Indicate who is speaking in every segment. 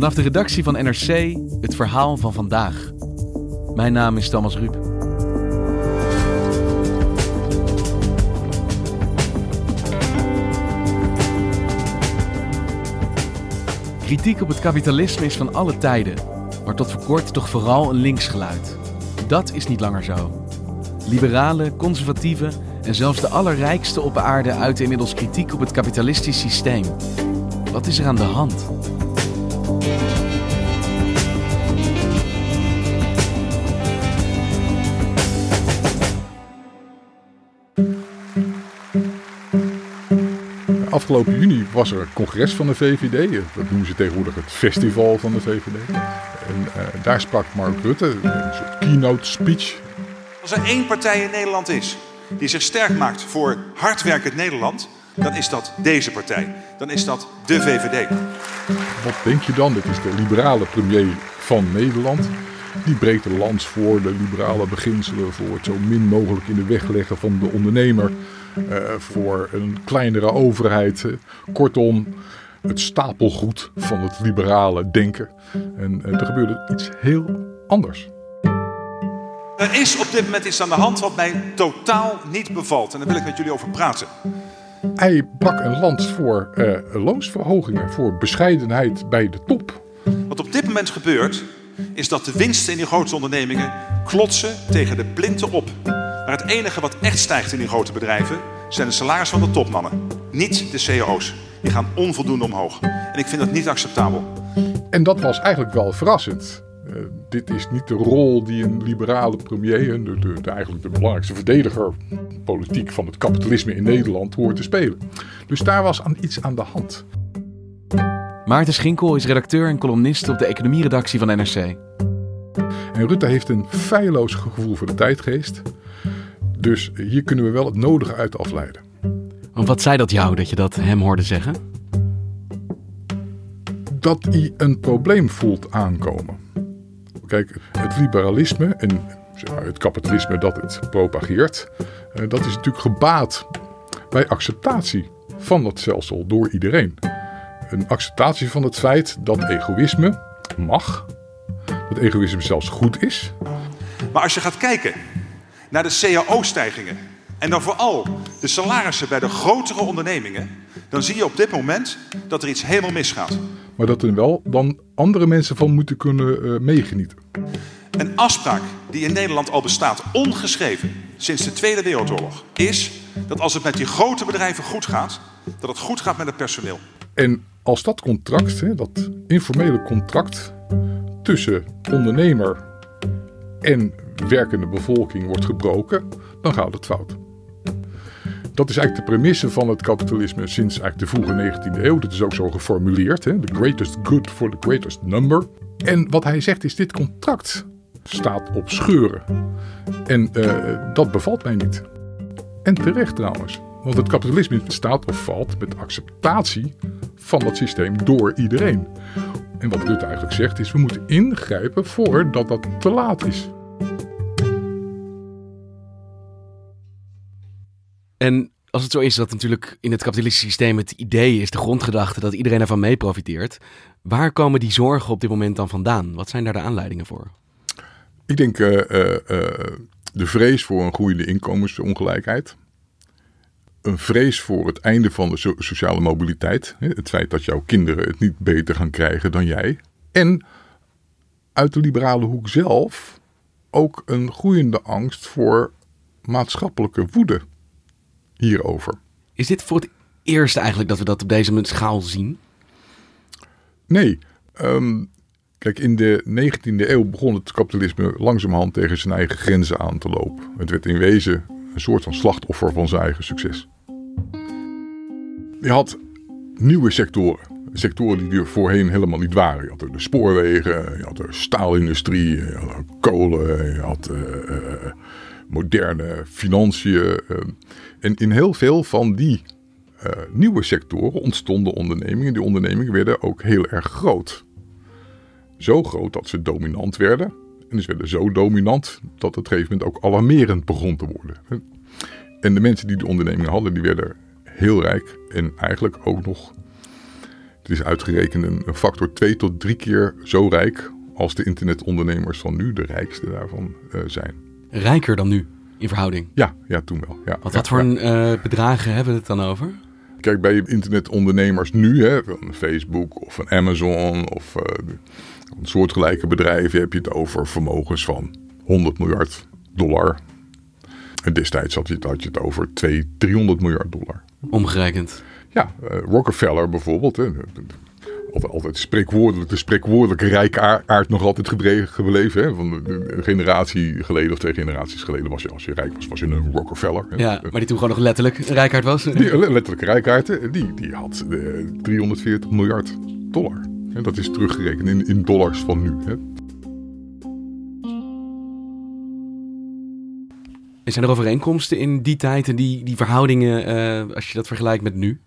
Speaker 1: Vanaf de redactie van NRC het verhaal van vandaag. Mijn naam is Thomas Ruip. Kritiek op het kapitalisme is van alle tijden, maar tot voor kort toch vooral een linksgeluid. Dat is niet langer zo. Liberalen, conservatieven en zelfs de allerrijkste op aarde uiten inmiddels kritiek op het kapitalistisch systeem. Wat is er aan de hand?
Speaker 2: Afgelopen juni was er een congres van de VVD. Dat noemen ze tegenwoordig het festival van de VVD. En uh, daar sprak Mark Rutte, een soort keynote speech.
Speaker 3: Als er één partij in Nederland is die zich sterk maakt voor hardwerkend Nederland, dan is dat deze partij. Dan is dat de VVD.
Speaker 2: Wat denk je dan? Dit is de liberale premier van Nederland. Die breekt de lans voor de liberale beginselen, voor het zo min mogelijk in de weg leggen van de ondernemer. Uh, voor een kleinere overheid. Kortom, het stapelgoed van het liberale denken. En uh, er gebeurde iets heel anders.
Speaker 3: Er is op dit moment iets aan de hand wat mij totaal niet bevalt. En daar wil ik met jullie over praten.
Speaker 2: Hij brak een lans voor uh, loonsverhogingen, voor bescheidenheid bij de top.
Speaker 3: Wat op dit moment gebeurt, is dat de winsten in die grote ondernemingen klotsen tegen de plinten op. Maar het enige wat echt stijgt in die grote bedrijven zijn de salarissen van de topmannen. Niet de CEO's. Die gaan onvoldoende omhoog. En ik vind dat niet acceptabel.
Speaker 2: En dat was eigenlijk wel verrassend. Uh, dit is niet de rol die een liberale premier, de, de, de, eigenlijk de belangrijkste verdediger politiek van het kapitalisme in Nederland, hoort te spelen. Dus daar was aan iets aan de hand.
Speaker 1: Maarten Schinkel is redacteur en columnist op de economieredactie van NRC.
Speaker 2: En Rutte heeft een feilloos gevoel voor de tijdgeest. Dus hier kunnen we wel het nodige uit afleiden.
Speaker 1: Want wat zei dat jou dat je dat hem hoorde zeggen?
Speaker 2: Dat hij een probleem voelt aankomen. Kijk, het liberalisme en het kapitalisme dat het propageert, dat is natuurlijk gebaat bij acceptatie van dat stelsel door iedereen. Een acceptatie van het feit dat egoïsme mag, dat egoïsme zelfs goed is.
Speaker 3: Maar als je gaat kijken naar de cao-stijgingen en dan vooral de salarissen bij de grotere ondernemingen, dan zie je op dit moment dat er iets helemaal misgaat.
Speaker 2: Maar dat er wel dan andere mensen van moeten kunnen uh, meegenieten.
Speaker 3: Een afspraak die in Nederland al bestaat, ongeschreven, sinds de Tweede Wereldoorlog, is dat als het met die grote bedrijven goed gaat, dat het goed gaat met het personeel.
Speaker 2: En als dat contract, hè, dat informele contract tussen ondernemer en werkende bevolking wordt gebroken, dan gaat het fout. Dat is eigenlijk de premisse van het kapitalisme sinds eigenlijk de vroege 19e eeuw. Dat is ook zo geformuleerd. Hè? The greatest good for the greatest number. En wat hij zegt is dit contract staat op scheuren. En uh, dat bevalt mij niet. En terecht trouwens. Want het kapitalisme staat of valt met acceptatie van dat systeem door iedereen. En wat Rutte eigenlijk zegt is, we moeten ingrijpen voordat dat te laat is.
Speaker 1: En als het zo is dat natuurlijk in het kapitalistische systeem het idee is, de grondgedachte, dat iedereen ervan mee profiteert. Waar komen die zorgen op dit moment dan vandaan? Wat zijn daar de aanleidingen voor?
Speaker 2: Ik denk uh, uh, uh, de vrees voor een groeiende inkomensongelijkheid. een vrees voor het einde van de so- sociale mobiliteit. Het feit dat jouw kinderen het niet beter gaan krijgen dan jij. En uit de liberale hoek zelf ook een groeiende angst voor maatschappelijke woede hierover.
Speaker 1: Is dit voor het eerst eigenlijk dat we dat op deze schaal zien?
Speaker 2: Nee, ehm, kijk, in de 19e eeuw begon het kapitalisme langzamerhand tegen zijn eigen grenzen aan te lopen. Het werd in wezen een soort van slachtoffer van zijn eigen succes. Je had nieuwe sectoren. Sectoren die er voorheen helemaal niet waren. Je had de spoorwegen, je had de staalindustrie, je had kolen, je had eh, eh, moderne financiën. eh. en in heel veel van die eh, nieuwe sectoren ontstonden ondernemingen. Die ondernemingen werden ook heel erg groot. Zo groot dat ze dominant werden. En ze werden zo dominant dat op een gegeven moment ook alarmerend begon te worden. En de mensen die die ondernemingen hadden, die werden heel rijk. En eigenlijk ook nog, het is uitgerekend, een een factor twee tot drie keer zo rijk als de internetondernemers van nu de rijkste daarvan eh, zijn.
Speaker 1: Rijker dan nu in verhouding.
Speaker 2: Ja, ja, toen wel. Ja,
Speaker 1: Want
Speaker 2: ja,
Speaker 1: wat voor
Speaker 2: ja.
Speaker 1: een, eh, bedragen hebben we het dan over?
Speaker 2: Kijk, bij internetondernemers nu, hè, van Facebook of van Amazon of een soortgelijke bedrijven, heb je het over vermogens van 100 miljard dollar. En destijds had je het, had je het over 200, 300 miljard dollar.
Speaker 1: Omgerekend.
Speaker 2: Ja, eh, Rockefeller bijvoorbeeld. Hè, altijd, altijd spreekwoordelijk, de spreekwoordelijke rijke aard, aard nog altijd gebleven. Hè, van een generatie geleden of twee generaties geleden was je, als je rijk was, was je een Rockefeller. hè.
Speaker 1: Ja, maar die toen gewoon nog letterlijk rijkaard was.
Speaker 2: Die letterlijke rijkaarten, die, die had eh, 340 miljard dollar. En dat is teruggerekend in, in dollars van nu. Hè.
Speaker 1: Zijn er overeenkomsten in die tijd en die, die verhoudingen, eh, als je dat vergelijkt met nu?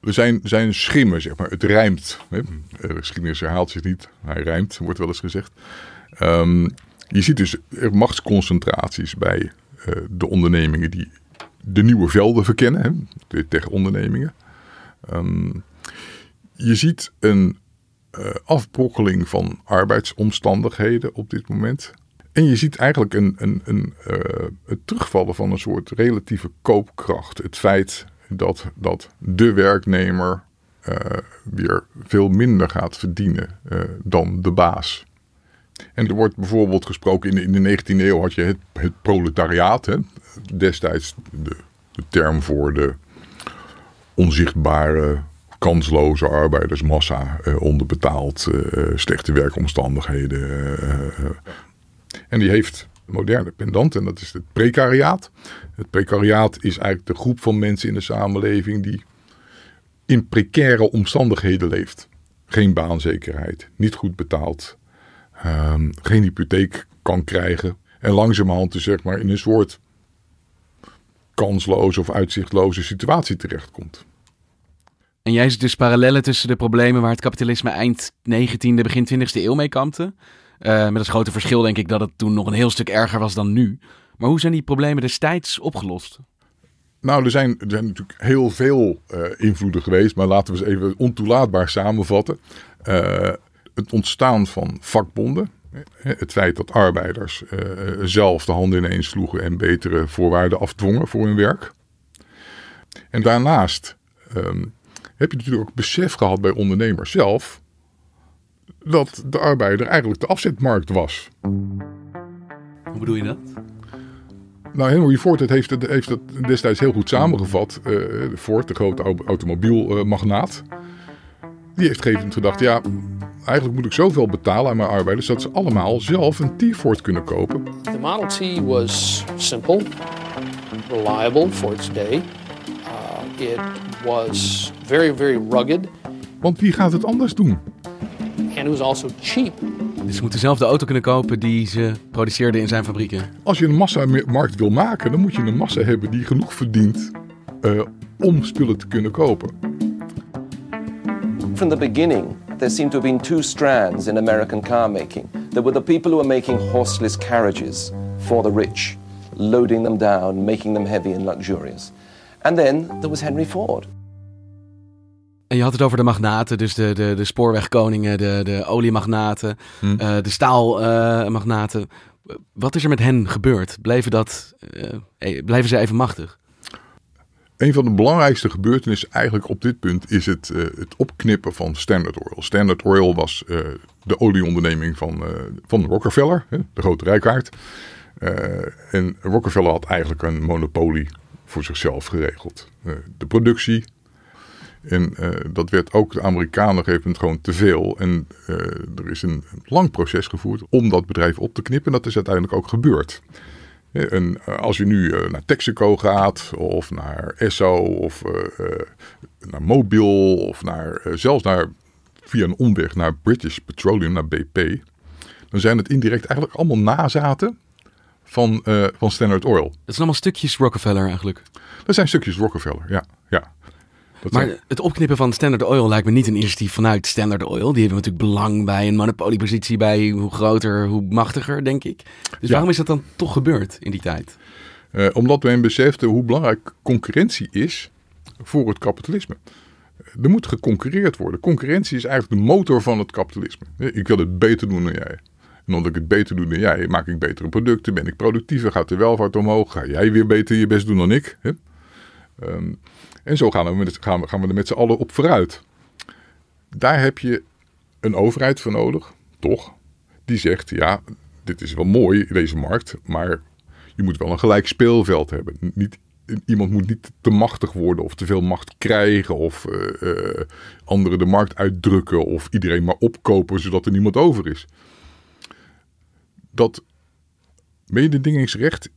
Speaker 2: Er zijn, zijn schimmen, zeg maar. Het rijmt. Hè. Eh, De geschiedenis herhaalt zich niet. Hij rijmt, wordt wel eens gezegd. Ehm, je ziet dus machtsconcentraties bij eh, de ondernemingen die de nieuwe velden verkennen. Hè, de tech-ondernemingen. Ehm, je ziet een eh, afbrokkeling van arbeidsomstandigheden op dit moment. En je ziet eigenlijk een, een, een, het terugvallen van een soort relatieve koopkracht. Het feit dat, dat de werknemer eh, weer veel minder gaat verdienen eh, dan de baas. En er wordt bijvoorbeeld gesproken, in de, in de 19e eeuw had je het, proletariaat. Hè? Destijds de, de term voor de onzichtbare, kansloze arbeidersmassa. eh, onderbetaald, slechte werkomstandigheden. En die heeft moderne pendant en dat is het precariaat. Het precariaat is eigenlijk de groep van mensen in de samenleving die in precaire omstandigheden leeft. Geen baanzekerheid, niet goed betaald, ehm, geen hypotheek kan krijgen. En langzamerhand dus zeg maar in een soort kansloze of uitzichtloze situatie terechtkomt.
Speaker 1: En jij ziet dus parallellen tussen de problemen waar het kapitalisme eind 19e, begin 20e eeuw mee kampte. Eh, met als grote verschil denk ik dat het toen nog een heel stuk erger was dan nu. Maar hoe zijn die problemen destijds opgelost?
Speaker 2: Nou, er zijn, er zijn natuurlijk heel veel eh, invloeden geweest, maar laten we eens even ontoelaatbaar samenvatten. Eh, het ontstaan van vakbonden, het feit dat arbeiders zelf de handen ineens sloegen en betere voorwaarden afdwongen voor hun werk. En daarnaast ehm, heb je natuurlijk ook besef gehad bij ondernemers zelf dat de arbeider eigenlijk de afzetmarkt was.
Speaker 1: Hoe bedoel je dat?
Speaker 2: Nou, Henry Ford het heeft, het, heeft het destijds heel goed samengevat. Eh, Ford, de grote au- automobielmagnaat. Die heeft gegeven gedacht, ja, eigenlijk moet ik zoveel betalen aan mijn arbeiders... dat ze allemaal zelf een T-Ford kunnen kopen.
Speaker 4: The Model T was simple, reliable for its day. Uh, it was very, very rugged,
Speaker 2: Want wie gaat het anders doen?
Speaker 4: And it was also cheap.
Speaker 1: Dus ze moeten zelf de auto kunnen kopen die ze produceerden in zijn fabrieken.
Speaker 2: Als je een massamarkt wil maken, dan moet je een massa hebben die genoeg verdient... eh, om spullen te kunnen kopen.
Speaker 5: From the beginning, there seemed to have been two strands in American car making. There were the people who were making horseless carriages for the rich, loading them down, making them heavy and luxurious. And then there was Henry Ford.
Speaker 1: En je had het over de magnaten, dus de, de, de spoorwegkoningen, de, de oliemagnaten, eh, de staalmagnaten. Wat is er met hen gebeurd? Bleven, dat, eh, eh, blijven ze even machtig?
Speaker 2: Een van de belangrijkste gebeurtenissen eigenlijk op dit punt is het, het opknippen van Standard Oil. Standard Oil was de olieonderneming van, van Rockefeller, hè, de grote rijkaard. en Rockefeller had eigenlijk een monopolie voor zichzelf geregeld. de productie. En dat werd ook de Amerikanen gegeven gewoon te veel. En er is een lang proces gevoerd om dat bedrijf op te knippen. En dat is uiteindelijk ook gebeurd. En eh, als je nu eh, naar Texaco gaat, of naar Esso, of naar Mobil, of naar, zelfs naar, via een omweg naar British Petroleum, naar BP, dan zijn het indirect eigenlijk allemaal nazaten van, van Standard Oil. Dat
Speaker 1: zijn allemaal stukjes Rockefeller eigenlijk.
Speaker 2: Dat zijn stukjes Rockefeller, ja. ja
Speaker 1: maar het opknippen van Standard Oil lijkt me niet een initiatief vanuit Standard Oil. Die hebben natuurlijk belang bij een monopoliepositie, bij hoe groter, hoe machtiger, denk ik. Dus waarom is dat dan toch gebeurd in die tijd?
Speaker 2: Uh, omdat men besefte hoe belangrijk concurrentie is voor het kapitalisme. Er moet geconcurreerd worden. Concurrentie is eigenlijk de motor van het kapitalisme. Ik wil het beter doen dan jij. En omdat ik het beter doe dan jij, maak ik betere producten, ben ik productiever, gaat de welvaart omhoog, ga jij weer beter je best doen dan ik. Um, en zo gaan we, gaan we, gaan we er met z'n allen op vooruit. Daar heb je een overheid voor nodig, toch? Die zegt, ja, dit is wel mooi, deze markt, maar je moet wel een gelijk speelveld hebben. Niet, iemand moet niet te machtig worden of te veel macht krijgen of uh, anderen de markt uitdrukken of iedereen maar opkopen zodat er niemand over is. Dat mededingingsrecht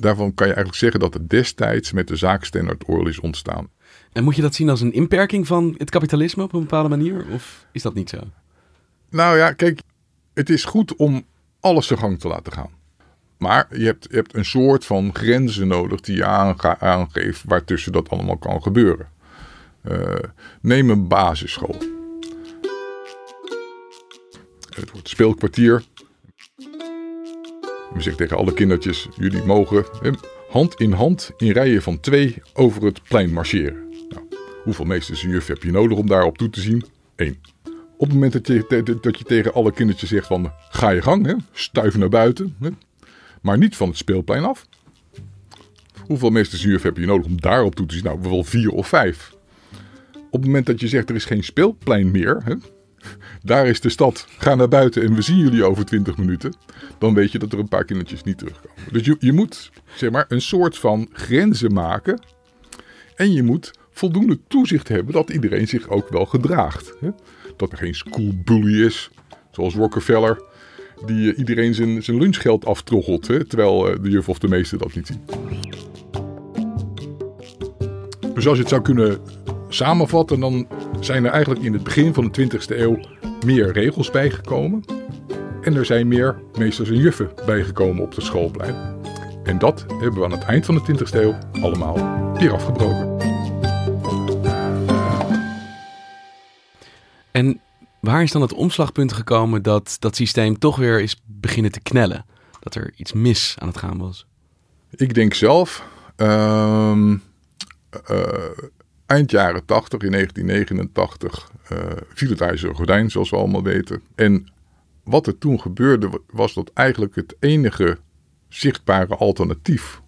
Speaker 2: daarvan kan je eigenlijk zeggen dat het destijds met de zaak Standard Oil is ontstaan.
Speaker 1: En moet je dat zien als een inperking van het kapitalisme op een bepaalde manier? Of is dat niet zo?
Speaker 2: Nou ja, kijk, het is goed om alles zijn gang te laten gaan. Maar je hebt, je hebt een soort van grenzen nodig die je aangeeft waartussen dat allemaal kan gebeuren. Uh, neem een basisschool. Het wordt speelkwartier. We zeggen tegen alle kindertjes, jullie mogen hand in hand in rijen van twee over het plein marcheren. Nou, hoeveel meesters en juf heb je nodig om daarop toe te zien? Eén. Op het moment dat je, dat je tegen alle kindertjes zegt van ga je gang, hè, stuif naar buiten, hè, maar niet van het speelplein af. Hoeveel meesters en juf heb je nodig om daarop toe te zien? Nou, wel vier of vijf. Op het moment dat je zegt er is geen speelplein meer, hè, daar is de stad. Ga naar buiten en we zien jullie over 20 minuten. Dan weet je dat er een paar kindertjes niet terugkomen. Dus je, je moet zeg maar, een soort van grenzen maken. En je moet voldoende toezicht hebben dat iedereen zich ook wel gedraagt. Hè? Dat er geen schoolbully is, zoals Rockefeller, die eh, iedereen zijn, zijn lunchgeld aftroggelt. Hè? Terwijl eh, de juf of de meester dat niet zien. Dus als je het zou kunnen samenvatten, dan zijn er eigenlijk in het begin van de 20e eeuw meer regels bijgekomen. En er zijn meer meesters en juffen bijgekomen op de schoolplein. En dat hebben we aan het eind van de 20e eeuw allemaal weer afgebroken.
Speaker 1: En waar is dan het omslagpunt gekomen dat dat systeem toch weer is beginnen te knellen? Dat er iets mis aan het gaan was?
Speaker 2: Ik denk zelf. Uh, eind jaren 80, in 1989, uh, eh, viel het ijzeren gordijn, zoals we allemaal weten. En wat er toen gebeurde, was dat eigenlijk het enige zichtbare alternatief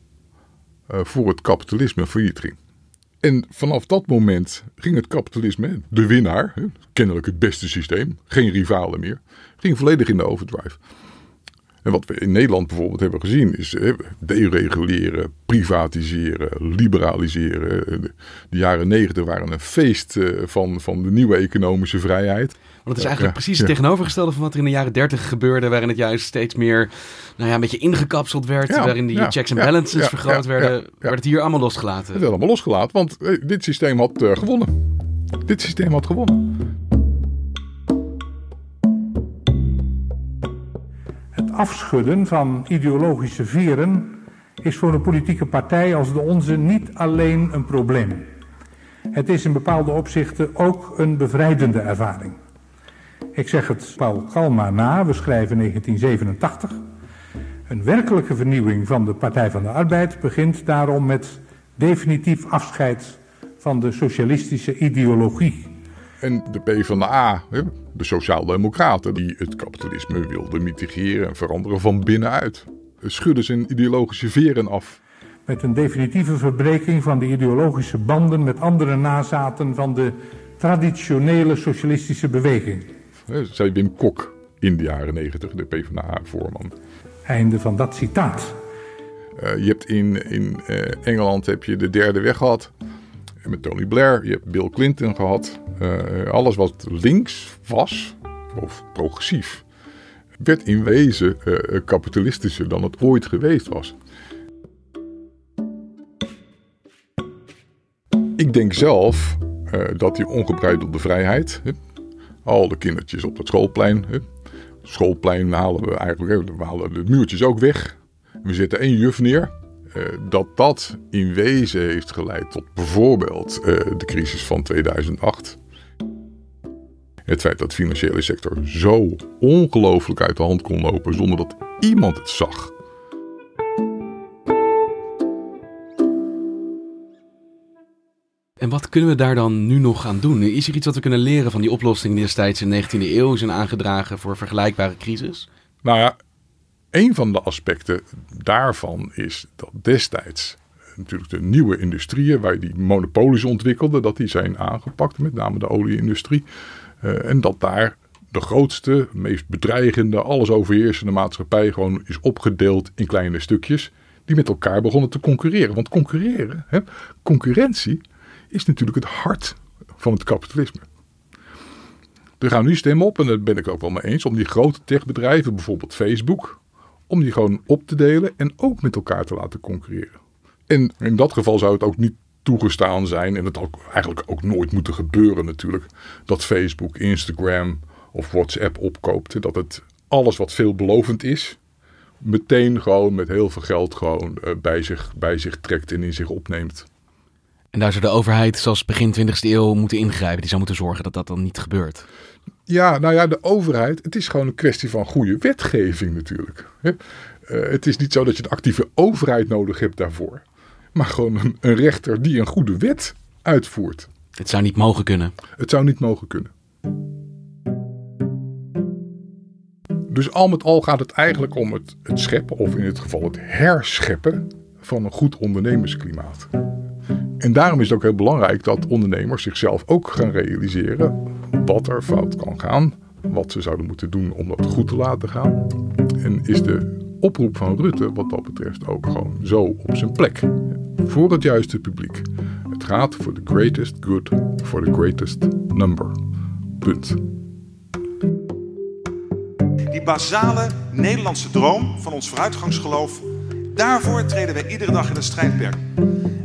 Speaker 2: uh, voor het kapitalisme failliet ging. En vanaf dat moment ging het kapitalisme, de winnaar, kennelijk het beste systeem, geen rivalen meer, ging volledig in de overdrive. En wat we in Nederland bijvoorbeeld hebben gezien is dereguleren, privatiseren, liberaliseren. De jaren negentig waren een feest eh, van, van de nieuwe economische vrijheid.
Speaker 1: Want het is eigenlijk precies het tegenovergestelde van wat er in de jaren dertig gebeurde, waarin het juist steeds meer nou ja, een beetje ingekapseld werd, waarin die checks en balances vergroot werden, werd het hier allemaal losgelaten. Het
Speaker 2: werd allemaal losgelaten, want eh, dit systeem had uh, gewonnen. Dit systeem had gewonnen.
Speaker 6: Afschudden van ideologische veren is voor een politieke partij als de onze niet alleen een probleem. Het is in bepaalde opzichten ook een bevrijdende ervaring. Ik zeg het Paul Kalma na, we schrijven 1987. Een werkelijke vernieuwing van de Partij van de Arbeid begint daarom met definitief afscheid van de socialistische ideologie.
Speaker 2: En de PvdA, de Sociaaldemocraten, die het kapitalisme wilden mitigeren en veranderen van binnenuit. Schudden zijn ideologische veren af.
Speaker 6: met een definitieve verbreking van de ideologische banden met andere nazaten van de traditionele socialistische beweging.
Speaker 2: Zei Wim Kok in de jaren negentig, de PvdA-voorman.
Speaker 6: Einde van dat citaat.
Speaker 2: Uh, je hebt in, in uh, Engeland heb je de derde weg gehad. Met Tony Blair. Je hebt Bill Clinton gehad. Uh, alles wat links was, of progressief, werd in wezen kapitalistischer dan het ooit geweest was. Ik denk zelf dat die ongebreidelde vrijheid, al de kindertjes op het schoolplein, schoolplein halen we eigenlijk, we halen de muurtjes ook weg. We zetten één juf neer. Uh, dat dat in wezen heeft geleid tot bijvoorbeeld uh, de crisis van 2008. Het feit dat de financiële sector zo ongelooflijk uit de hand kon lopen zonder dat iemand het zag.
Speaker 1: En wat kunnen we daar dan nu nog aan doen? Is er iets wat we kunnen leren van die oplossingen die destijds in de 19e eeuw zijn aangedragen voor vergelijkbare crisis?
Speaker 2: Nou ja, een van de aspecten daarvan is dat destijds natuurlijk de nieuwe industrieën waar die monopolies ontwikkelden, dat die zijn aangepakt, met name de olieindustrie. Uh, en dat daar de grootste, meest bedreigende, alles overheersende maatschappij gewoon is opgedeeld in kleine stukjes die met elkaar begonnen te concurreren. Want concurreren, hè, concurrentie, is natuurlijk het hart van het kapitalisme. Er gaan nu stemmen op, en daar ben ik ook wel mee eens, om die grote techbedrijven, bijvoorbeeld Facebook, om die gewoon op te delen en ook met elkaar te laten concurreren. En in dat geval zou het ook niet toegestaan zijn, en het ook eigenlijk ook nooit moeten gebeuren natuurlijk, dat Facebook, Instagram of WhatsApp opkoopt. Dat het alles wat veelbelovend is, meteen gewoon met heel veel geld gewoon uh, bij, zich, bij zich trekt en in zich opneemt.
Speaker 1: En daar zou de overheid, zoals begin 20e eeuw, moeten ingrijpen. Die zou moeten zorgen dat dat dan niet gebeurt.
Speaker 2: Ja, nou ja, de overheid, het is gewoon een kwestie van goede wetgeving natuurlijk. Uh, het is niet zo dat je een actieve overheid nodig hebt daarvoor. Maar gewoon een, een rechter die een goede wet uitvoert.
Speaker 1: Het zou niet mogen kunnen.
Speaker 2: Het zou niet mogen kunnen. Dus al met al gaat het eigenlijk om het, het scheppen, of in dit geval het herscheppen, van een goed ondernemersklimaat. En daarom is het ook heel belangrijk dat ondernemers zichzelf ook gaan realiseren wat er fout kan gaan, wat ze zouden moeten doen om dat goed te laten gaan. En is de oproep van Rutte wat dat betreft ook gewoon zo op zijn plek. Voor het juiste publiek. Het gaat voor the greatest good for the greatest number. Punt.
Speaker 3: Die basale Nederlandse droom van ons vooruitgangsgeloof, daarvoor treden wij iedere dag in de strijdperk.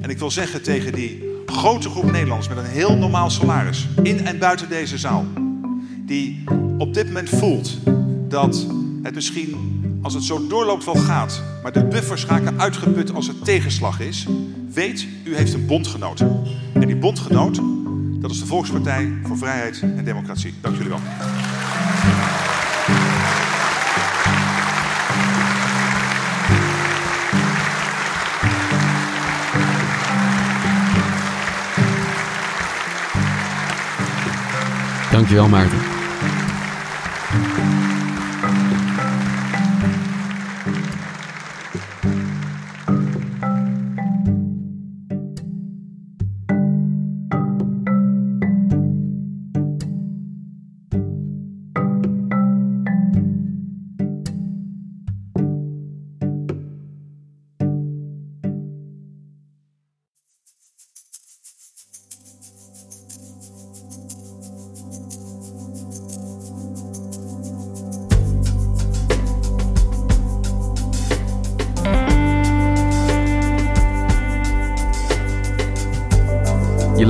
Speaker 3: En ik wil zeggen tegen die grote groep Nederlanders met een heel normaal salaris, in en buiten deze zaal, die op dit moment voelt dat het misschien, als het zo doorloopt, wel gaat, maar de buffers raken uitgeput als er tegenslag is, weet, u heeft een bondgenoot. En die bondgenoot, dat is de Volkspartij voor Vrijheid en Democratie. Dank jullie wel.
Speaker 1: Dankjewel Maarten.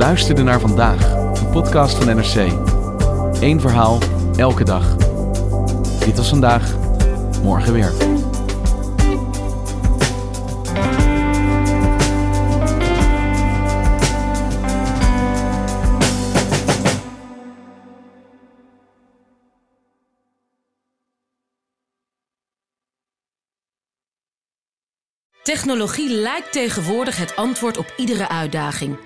Speaker 1: Luisterde naar vandaag, een podcast van NRC. Eén verhaal, elke dag. Dit was vandaag, morgen weer.
Speaker 7: Technologie lijkt tegenwoordig het antwoord op iedere uitdaging.